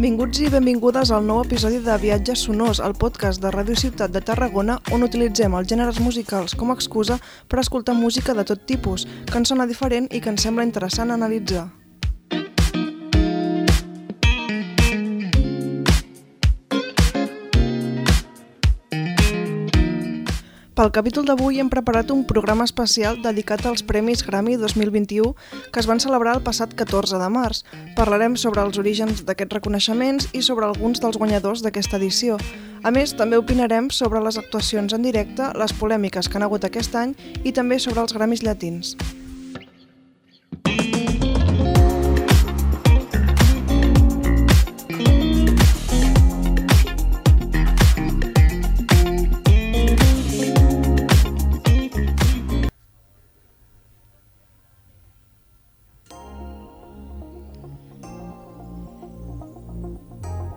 Benvinguts i benvingudes al nou episodi de Viatges Sonors, el podcast de Ràdio Ciutat de Tarragona, on utilitzem els gèneres musicals com a excusa per escoltar música de tot tipus, que ens sona diferent i que ens sembla interessant analitzar. Pel capítol d'avui hem preparat un programa especial dedicat als Premis Grammy 2021 que es van celebrar el passat 14 de març. Parlarem sobre els orígens d'aquests reconeixements i sobre alguns dels guanyadors d'aquesta edició. A més, també opinarem sobre les actuacions en directe, les polèmiques que han hagut aquest any i també sobre els Grammys llatins.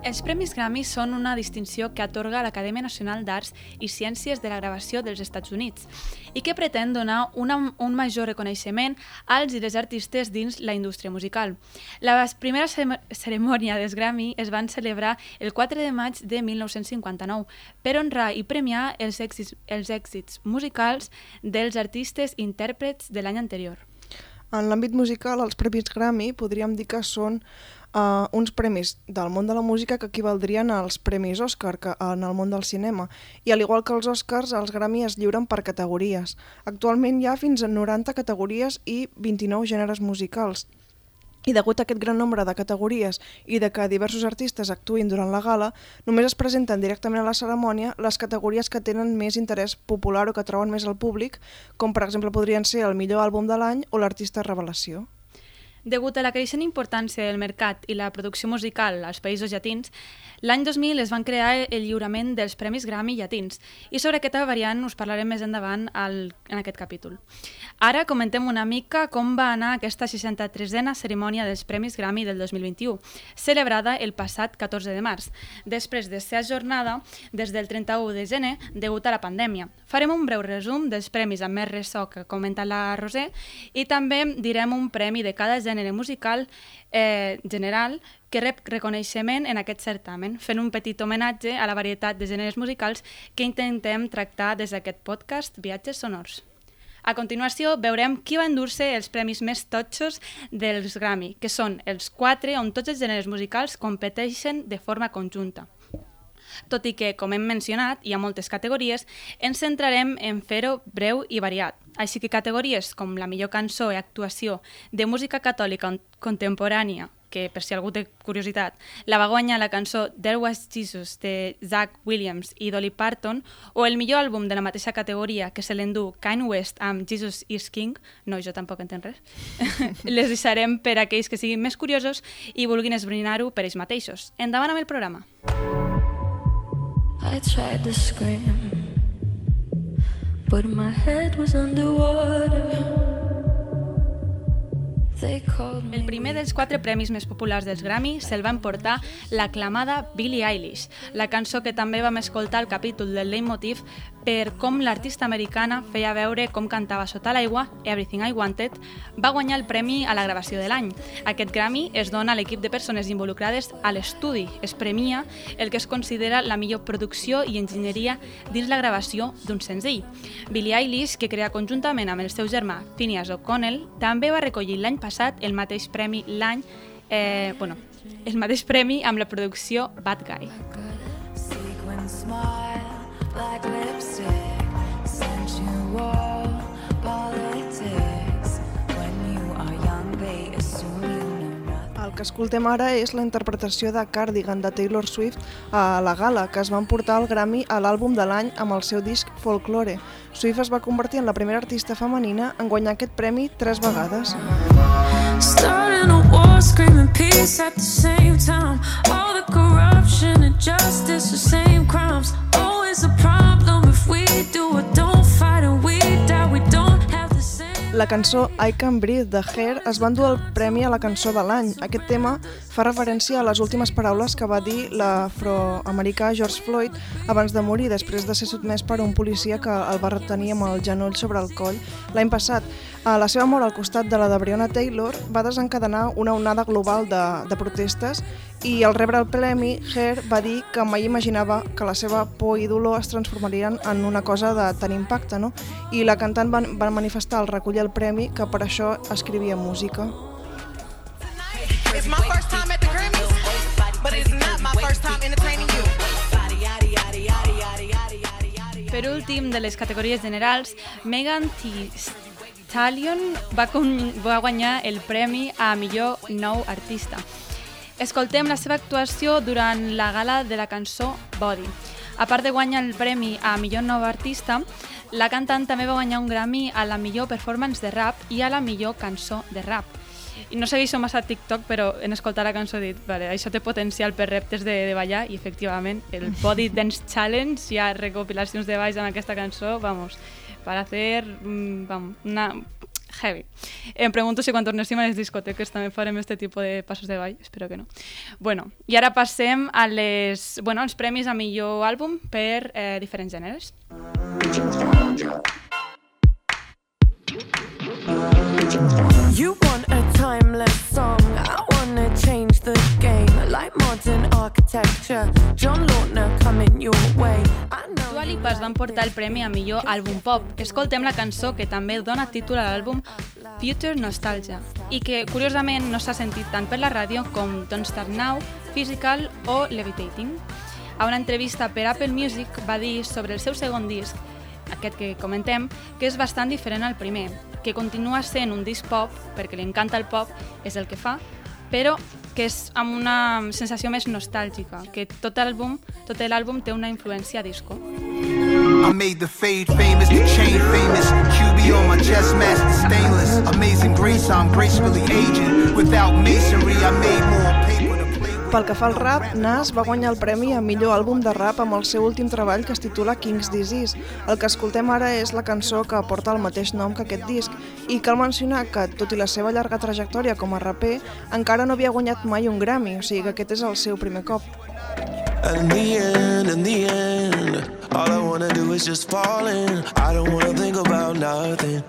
Els Premis Grammy són una distinció que atorga l'Acadèmia Nacional d'Arts i Ciències de la Gravació dels Estats Units i que pretén donar una, un major reconeixement als i les artistes dins la indústria musical. La primera cerimònia dels Grammy es van celebrar el 4 de maig de 1959 per honrar i premiar els èxits, els èxits musicals dels artistes i intèrprets de l'any anterior. En l'àmbit musical, els Premis Grammy podríem dir que són uh, uns premis del món de la música que equivaldrien als premis Oscar que en el món del cinema. I al igual que els Oscars, els Grammy es lliuren per categories. Actualment hi ha fins a 90 categories i 29 gèneres musicals. I degut a aquest gran nombre de categories i de que diversos artistes actuïn durant la gala, només es presenten directament a la cerimònia les categories que tenen més interès popular o que troben més al públic, com per exemple podrien ser el millor àlbum de l'any o l'artista revelació. Degut a la creixent importància del mercat i la producció musical als països llatins, l'any 2000 es van crear el lliurament dels Premis Grammy llatins i sobre aquesta variant us parlarem més endavant al, en aquest capítol. Ara comentem una mica com va anar aquesta 63a cerimònia dels Premis Grammy del 2021, celebrada el passat 14 de març, després de ser ajornada des del 31 de gener degut a la pandèmia. Farem un breu resum dels premis amb més ressò que comenta la Roser i també direm un premi de cada gènere musical eh, general que rep reconeixement en aquest certamen, fent un petit homenatge a la varietat de gèneres musicals que intentem tractar des d'aquest podcast Viatges Sonors. A continuació veurem qui va endur-se els premis més totxos dels Grammy, que són els quatre on tots els gèneres musicals competeixen de forma conjunta. Tot i que, com hem mencionat, hi ha moltes categories, ens centrarem en fer-ho breu i variat. Així que categories com la millor cançó i actuació de música catòlica contemporània, que per si algú té curiositat, la va guanyar la cançó There Was Jesus de Zach Williams i Dolly Parton, o el millor àlbum de la mateixa categoria que se l'endú Kanye West amb Jesus is King, no, jo tampoc entenc res, les deixarem per a aquells que siguin més curiosos i vulguin esbrinar-ho per ells mateixos. Endavant amb el programa. I tried to scream But my head was underwater el primer dels quatre premis més populars dels Grammy se'l va emportar l'aclamada Billie Eilish, la cançó que també vam escoltar al capítol del Leitmotiv per com l'artista americana feia veure com cantava sota l'aigua, Everything I Wanted, va guanyar el premi a la gravació de l'any. Aquest Grammy es dona a l'equip de persones involucrades a l'estudi. Es premia el que es considera la millor producció i enginyeria dins la gravació d'un senzill. Billie Eilish, que crea conjuntament amb el seu germà Phineas O'Connell, també va recollir l'any passat passat el mateix premi l'any, eh, bueno, el mateix premi amb la producció Bad Guy. El que escoltem ara és la interpretació de Cardigan de Taylor Swift a la gala, que es van portar al Grammy a l'àlbum de l'any amb el seu disc Folklore. Swift es va convertir en la primera artista femenina en guanyar aquest premi tres vegades. Starting a war, screaming peace at the same time. All the corruption and justice, the same crimes. Always a problem if we do or don't fight and we die. We don't have the same. La cançó I Can Breathe de Hair es va endur el premi a la cançó de l'any. Aquest tema fa referència a les últimes paraules que va dir l'afroamericà George Floyd abans de morir, després de ser sotmès per un policia que el va retenir amb el genoll sobre el coll l'any passat. A la seva mort al costat de la de Breonna Taylor va desencadenar una onada global de, de protestes i al rebre el premi, Hair va dir que mai imaginava que la seva por i dolor es transformarien en una cosa de tant impacte, no? I la cantant va, va manifestar al recollir el premi que per això escrivia música. Per últim, de les categories generals, Megan Thee Stallion va, va guanyar el premi a millor nou artista. Escoltem la seva actuació durant la gala de la cançó Body. A part de guanyar el premi a millor nou artista, la cantant també va guanyar un Grammy a la millor performance de rap i a la millor cançó de rap. I no segueixo massa TikTok, però en escoltar la cançó he dit, vale, això té potencial per reptes de, de ballar i efectivament el Body Dance Challenge hi ha recopilacions de balls en aquesta cançó, vamos, para hacer mm, vamos, una heavy. Em pregunto si quan tornéssim a les discoteques també farem este tipus de passos de ball, espero que no. Bueno, i ara passem a les, bueno, als premis a millor àlbum per eh, diferents gèneres. You want a timeless song, I wanna change the game Like modern architecture, John Lautner coming your way Dua Lipa es van portar el premi a millor àlbum pop. Escoltem la cançó que també dona títol a l'àlbum Future Nostalgia i que, curiosament, no s'ha sentit tant per la ràdio com Don't Start Now, Physical o Levitating. A una entrevista per Apple Music va dir sobre el seu segon disc, aquest que comentem, que és bastant diferent al primer, que continua sent un disc pop, perquè li encanta el pop, és el que fa, però que és amb una sensació més nostàlgica, que tot l'àlbum tot l'àlbum té una influència disco. I made the fade famous, the chain famous. QB on my chest, master stainless. Amazing grace, I'm gracefully aging. Without masonry, I made more Pel que fa al rap, Nas va guanyar el premi a millor àlbum de rap amb el seu últim treball que es titula King's Disease. El que escoltem ara és la cançó que porta el mateix nom que aquest disc i cal mencionar que, tot i la seva llarga trajectòria com a raper, encara no havia guanyat mai un Grammy, o sigui que aquest és el seu primer cop. In the end, in the end, all I wanna do is just fall in. I don't wanna think about nothing.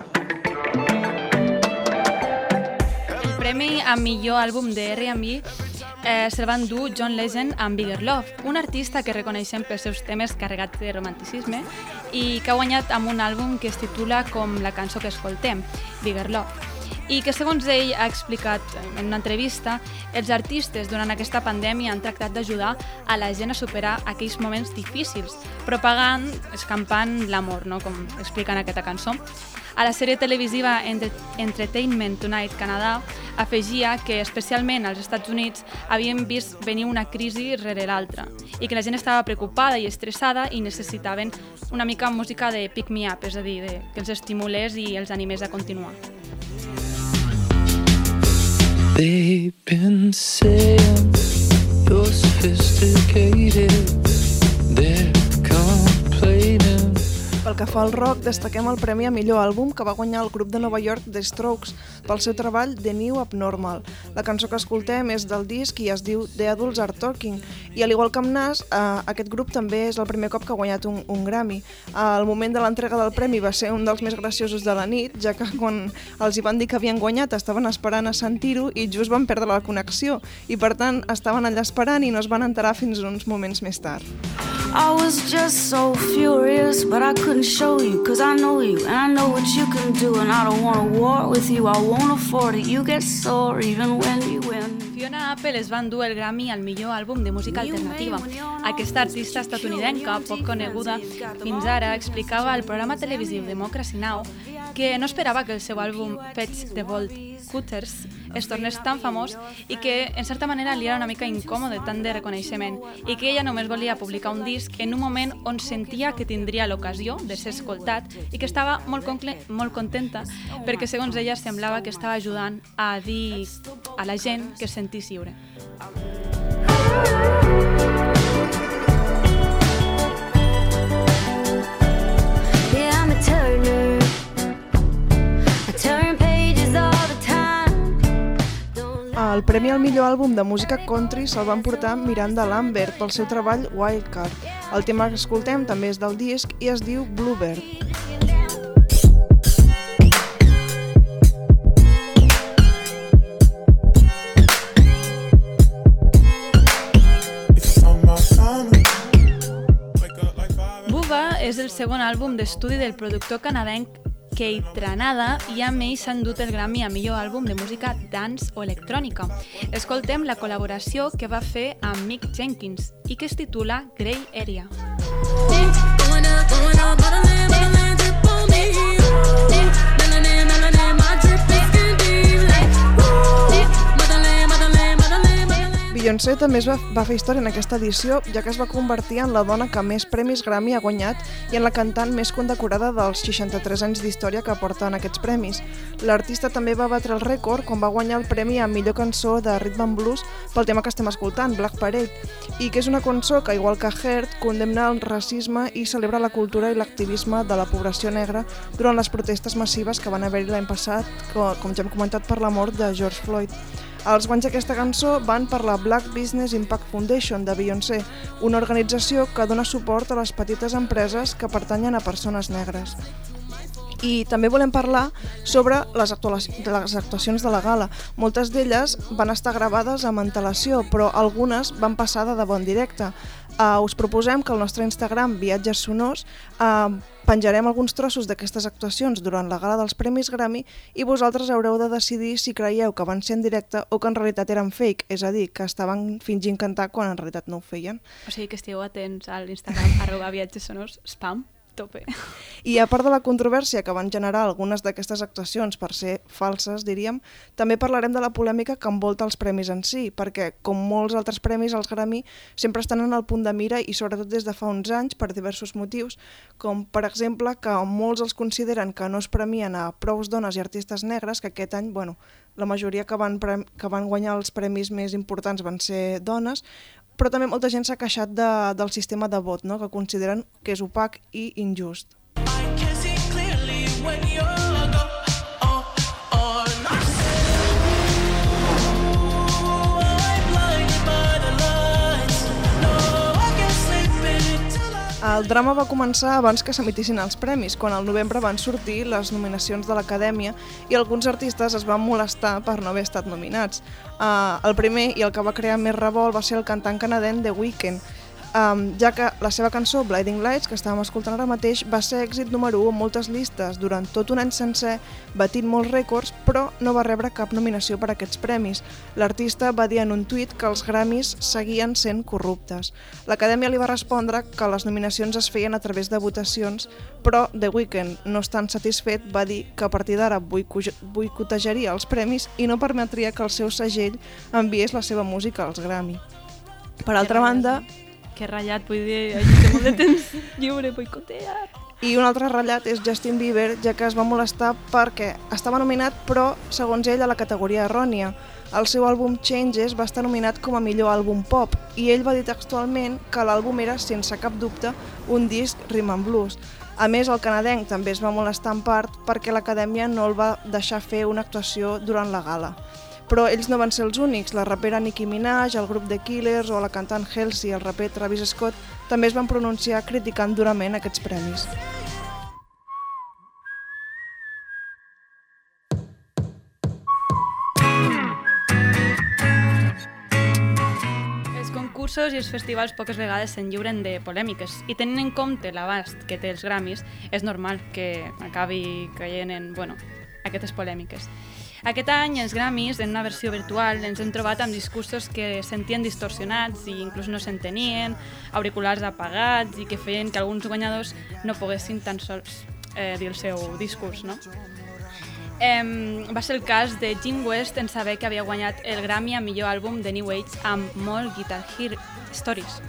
El premi a millor àlbum de R&B eh, se'l va endur John Legend amb Bigger Love, un artista que reconeixem pels seus temes carregats de romanticisme i que ha guanyat amb un àlbum que es titula com la cançó que escoltem, Bigger Love i que segons ell ha explicat en una entrevista, els artistes durant aquesta pandèmia han tractat d'ajudar a la gent a superar aquells moments difícils, propagant, escampant l'amor, no? com explica en aquesta cançó. A la sèrie televisiva Entertainment Tonight Canadà afegia que especialment als Estats Units havien vist venir una crisi rere l'altra i que la gent estava preocupada i estressada i necessitaven una mica música de pick me up, és a dir, de, que els estimulés i els animés a continuar. They've been saying you're sophisticated. They're. Pel que fa al rock, destaquem el premi a millor àlbum que va guanyar el grup de Nova York The Strokes pel seu treball The New Abnormal. La cançó que escoltem és del disc i es diu The Adults Are Talking. I al igual que amb Nas, eh, aquest grup també és el primer cop que ha guanyat un, un Grammy. Al moment de l'entrega del premi va ser un dels més graciosos de la nit, ja que quan els hi van dir que havien guanyat estaven esperant a sentir-ho i just van perdre la connexió. I per tant estaven allà esperant i no es van enterar fins uns moments més tard. I was just so furious, but I couldn't show you, cause I know you, and I know what you can do, and I don't want to war with you, I won't afford it, you get sore even when you win. Fiona Apple es va endur el Grammy al millor àlbum de música alternativa. Aquesta artista estatunidenca, poc coneguda fins ara, explicava al programa televisiu Democracy Now! Que no esperava que el seu àlbum Pets the Bolt Cutters es tornés tan famós i que, en certa manera, li era una mica incòmode tant de reconeixement i que ella només volia publicar un disc en un moment on sentia que tindria l'ocasió de ser escoltat i que estava molt, molt contenta perquè, segons ella, semblava que estava ajudant a dir a la gent que es sentís lliure. Yeah, El premi al millor àlbum de música country se'l van portar Miranda Lambert pel seu treball Wildcard. El tema que escoltem també és del disc i es diu Bluebird. És el segon àlbum d'estudi del productor canadenc Kate Tranada i amb ell s'ha endut el Grammy a millor àlbum de música dance o electrònica. Escoltem la col·laboració que va fer amb Mick Jenkins i que es titula Grey Area. Beyoncé també es va, va fer història en aquesta edició, ja que es va convertir en la dona que més premis Grammy ha guanyat i en la cantant més condecorada dels 63 anys d'història que porten aquests premis. L'artista també va batre el rècord quan va guanyar el premi a millor cançó de Rhythm and Blues pel tema que estem escoltant, Black Parade, i que és una cançó que, igual que Heart, condemna el racisme i celebra la cultura i l'activisme de la població negra durant les protestes massives que van haver-hi l'any passat, com ja hem comentat, per la mort de George Floyd. Els guanys d'aquesta cançó van per la Black Business Impact Foundation de Beyoncé, una organització que dona suport a les petites empreses que pertanyen a persones negres. I també volem parlar sobre les, les actuacions de la gala. Moltes d'elles van estar gravades amb antelació, però algunes van passar de debò en directe. Uh, us proposem que al nostre Instagram, Viatges Sonors, uh, penjarem alguns trossos d'aquestes actuacions durant la gala dels Premis Grammy i vosaltres haureu de decidir si creieu que van ser en directe o que en realitat eren fake, és a dir, que estaven fingint cantar quan en realitat no ho feien. O sigui que estigueu atents a l'Instagram arroba viatges sonors spam tope. I a part de la controvèrsia que van generar algunes d'aquestes actuacions per ser falses, diríem, també parlarem de la polèmica que envolta els premis en si, perquè, com molts altres premis, els Grammy sempre estan en el punt de mira i sobretot des de fa uns anys per diversos motius, com per exemple que molts els consideren que no es premien a prous dones i artistes negres, que aquest any, bueno, la majoria que van, que van guanyar els premis més importants van ser dones, però també molta gent s'ha queixat de, del sistema de vot, no? que consideren que és opac i injust. El drama va començar abans que s'emitissin els premis, quan al novembre van sortir les nominacions de l'Acadèmia i alguns artistes es van molestar per no haver estat nominats. Uh, el primer i el que va crear més revolt va ser el cantant canadenc The Weeknd, um, ja que la seva cançó Blinding Lights, que estàvem escoltant ara mateix, va ser èxit número 1 en moltes llistes durant tot un any sencer, batint molts rècords, però no va rebre cap nominació per aquests premis. L'artista va dir en un tuit que els Grammys seguien sent corruptes. L'Acadèmia li va respondre que les nominacions es feien a través de votacions, però The Weeknd, no estant satisfet, va dir que a partir d'ara boicotejaria els premis i no permetria que el seu segell enviés la seva música als Grammy. Per altra banda, que ratllat, vull dir, això té molt de temps lliure, boicotear. I un altre ratllat és Justin Bieber, ja que es va molestar perquè estava nominat, però, segons ell, a la categoria errònia. El seu àlbum Changes va estar nominat com a millor àlbum pop i ell va dir textualment que l'àlbum era, sense cap dubte, un disc rhythm and blues. A més, el canadenc també es va molestar en part perquè l'acadèmia no el va deixar fer una actuació durant la gala. Però ells no van ser els únics. La rapera Nicki Minaj, el grup de Killers o la cantant Halsey el raper Travis Scott també es van pronunciar criticant durament aquests premis. Concursos i els festivals poques vegades se'n lliuren de polèmiques i tenint en compte l'abast que té els Grammys, és normal que acabi caient en, bueno, aquestes polèmiques. Aquest any, els Grammys, en una versió virtual, ens hem trobat amb discursos que sentien distorsionats i inclús no s'entenien, auriculars apagats i que feien que alguns guanyadors no poguessin tan sols eh, dir el seu discurs. No? Eh, va ser el cas de Jim West en saber que havia guanyat el Grammy a millor àlbum de New Age amb molt Guitar Hero Stories.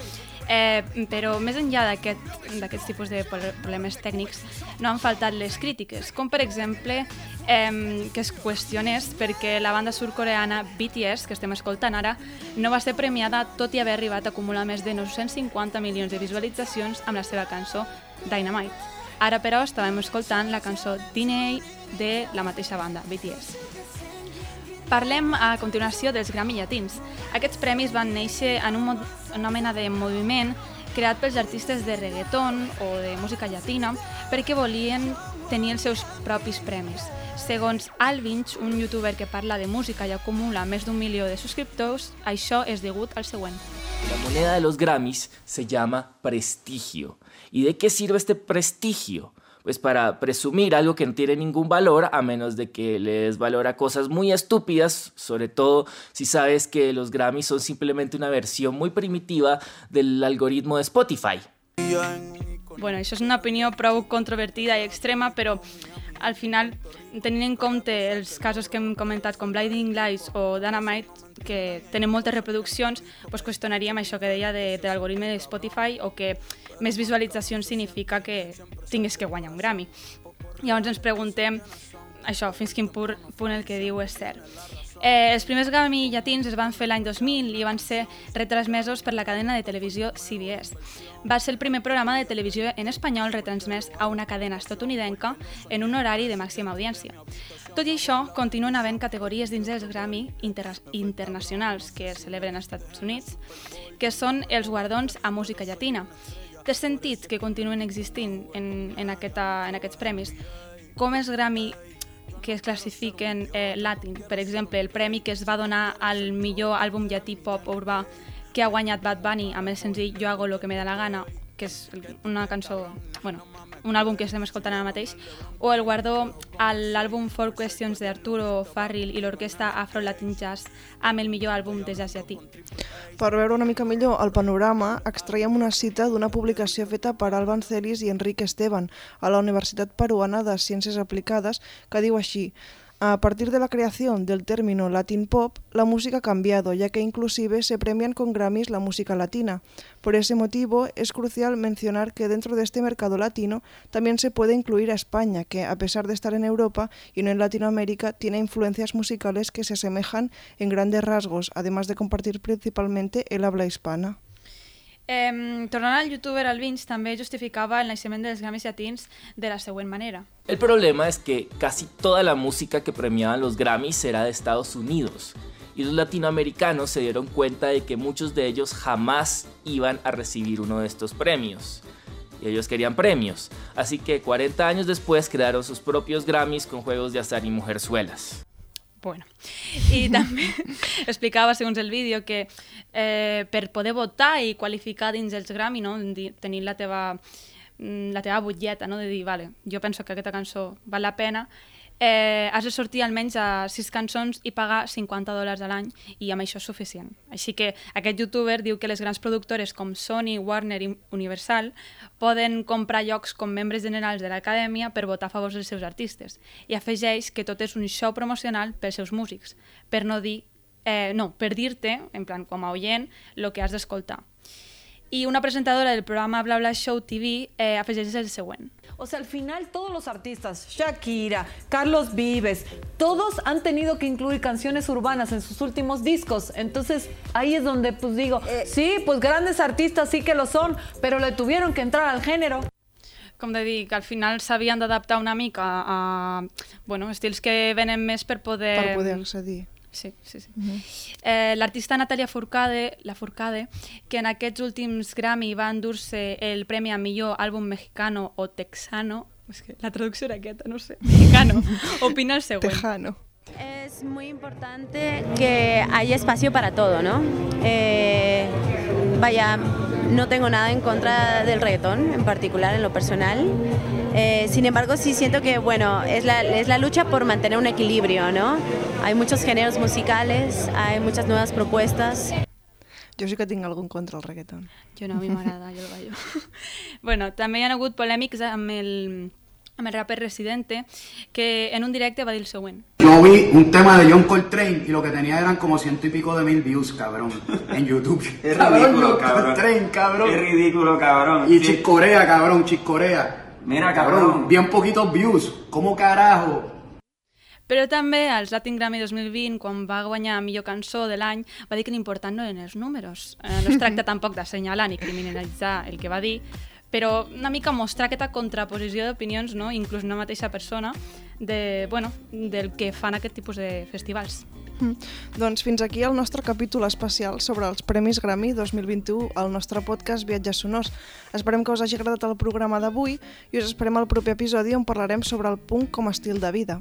Eh, però més enllà d'aquests aquest, tipus de problemes tècnics no han faltat les crítiques, com per exemple eh, que es qüestionés perquè la banda surcoreana BTS, que estem escoltant ara, no va ser premiada tot i haver arribat a acumular més de 950 milions de visualitzacions amb la seva cançó Dynamite. Ara, però, estàvem escoltant la cançó DNA de la mateixa banda, BTS. Parlem a continuació dels Grammy Llatins. Aquests premis van néixer en un, una mena de moviment creat pels artistes de reggaeton o de música llatina perquè volien tenir els seus propis premis. Segons Alvinch, un youtuber que parla de música i acumula més d'un milió de subscriptors, això és degut al següent. La moneda de los Grammys se llama prestigio. ¿Y de qué sirve este prestigio? Pues para presumir algo que no tiene ningún valor a menos de que le des valor a cosas muy estúpidas, sobre todo si sabes que los Grammys son simplemente una versión muy primitiva del algoritmo de Spotify. Bueno, això és una opinió prou controvertida i extrema, però al final, tenint en compte els casos que hem comentat com Blinding Lights o Dynamite, que tenen moltes reproduccions, doncs qüestionaríem això que deia de, de de Spotify o que més visualitzacions significa que tinguis que guanyar un Grammy. Llavors ens preguntem això, fins quin pur, punt el que diu és cert. Eh, els primers Grammy llatins es van fer l'any 2000 i van ser retransmesos per la cadena de televisió CBS. Va ser el primer programa de televisió en espanyol retransmès a una cadena estatunidenca en un horari de màxima audiència. Tot i això, continuen havent categories dins dels Grammy inter internacionals que es celebren als Estats Units, que són els guardons a música llatina. Té sentit que continuen existint en, en, aquesta, en aquests premis. Com els Grammy que es classifiquen eh, latin. Per exemple, el premi que es va donar al millor àlbum llatí pop urbà que ha guanyat Bad Bunny amb el senzill Yo hago lo que me da la gana, que és una cançó, bueno, un àlbum que estem escoltant ara mateix, o el guardó a l'àlbum Four Questions d'Arturo Farril i l'orquestra Afro Latin Jazz amb el millor àlbum de jazz llatí. Per veure una mica millor el panorama, extraiem una cita d'una publicació feta per Alban Celis i Enrique Esteban a la Universitat Peruana de Ciències Aplicades que diu així A partir de la creación del término Latin Pop, la música ha cambiado, ya que inclusive se premian con Grammys la música latina. Por ese motivo, es crucial mencionar que dentro de este mercado latino también se puede incluir a España, que a pesar de estar en Europa y no en Latinoamérica, tiene influencias musicales que se asemejan en grandes rasgos, además de compartir principalmente el habla hispana. Eh, al youtuber Alvins, també justificava el naixement dels Grammys llatins de la següent manera. El problema es que casi toda la música que premiaban los Grammys era de Estados Unidos. Y los latinoamericanos se dieron cuenta de que muchos de ellos jamás iban a recibir uno de estos premios. Y ellos querían premios. Así que 40 años después crearon sus propios Grammys con juegos de azar y mujerzuelas. Bueno, i també explicava, segons el vídeo, que eh, per poder votar i qualificar dins els Grammy, no? tenir la teva, mm, la teva butlleta, no? de dir, vale, jo penso que aquesta cançó val la pena, eh, has de sortir almenys a sis cançons i pagar 50 dòlars a l'any i amb això és suficient. Així que aquest youtuber diu que les grans productores com Sony, Warner i Universal poden comprar llocs com membres generals de l'acadèmia per votar a favor dels seus artistes i afegeix que tot és un show promocional pels seus músics, per no dir eh, no, per dir-te, en plan com a oient, el que has d'escoltar. I una presentadora del programa Bla Bla Show TV eh, afegeix el següent. O sea, al final todos los artistas, Shakira, Carlos Vives, todos han tenido que incluir canciones urbanas en sus últimos discos. Entonces ahí es donde pues digo, sí, pues grandes artistas sí que lo son, pero le tuvieron que entrar al género. com de dir, que al final s'havien d'adaptar una mica a, a bueno, estils que venen més per poder... Per poder accedir. Sí, sí, sí. eh, L'artista Natalia Furcade, la Furcade, que en aquests últims Grammy va endur-se el premi a millor àlbum mexicano o texano, és que la traducció era aquesta, no sé, mexicano, opina el següent. Tejano. Es muy importante que haya espacio para todo, ¿no? Eh, vaya, no tengo nada en contra del reggaetón, en particular en lo personal. Eh, sin embargo, sí siento que, bueno, es la, es la lucha por mantener un equilibrio, ¿no? Hay muchos géneros musicales, hay muchas nuevas propuestas. Jo sí que tinc algun contra el reggaeton. Jo no, a mi m'agrada, jo el ballo. bueno, també hi ha hagut polèmics amb el, amb el rapper Residente, que en un directe va dir el següent. Yo vi un tema de John Coltrane y lo que tenía eran como ciento y pico de mil views, cabrón, en YouTube. Es Cabrón, ridículo, cabrón. Coltrane, cabrón. Es ridículo, cabrón. Y Sí. Chick Corea, cabrón, Chick Corea. Mira, cabrón. Bien poquitos views. ¿Cómo carajo? Però també als Latin Grammy 2020, quan va guanyar millor cançó de l'any, va dir que l'important no eren els números. Eh, no es tracta tampoc d'assenyalar ni criminalitzar el que va dir, però una mica mostrar aquesta contraposició d'opinions, no? inclús una mateixa persona, de, bueno, del que fan aquest tipus de festivals. Mm. Doncs fins aquí el nostre capítol especial sobre els Premis Grammy 2021 al nostre podcast Viatges Sonors. Esperem que us hagi agradat el programa d'avui i us esperem al proper episodi on parlarem sobre el punk com a estil de vida.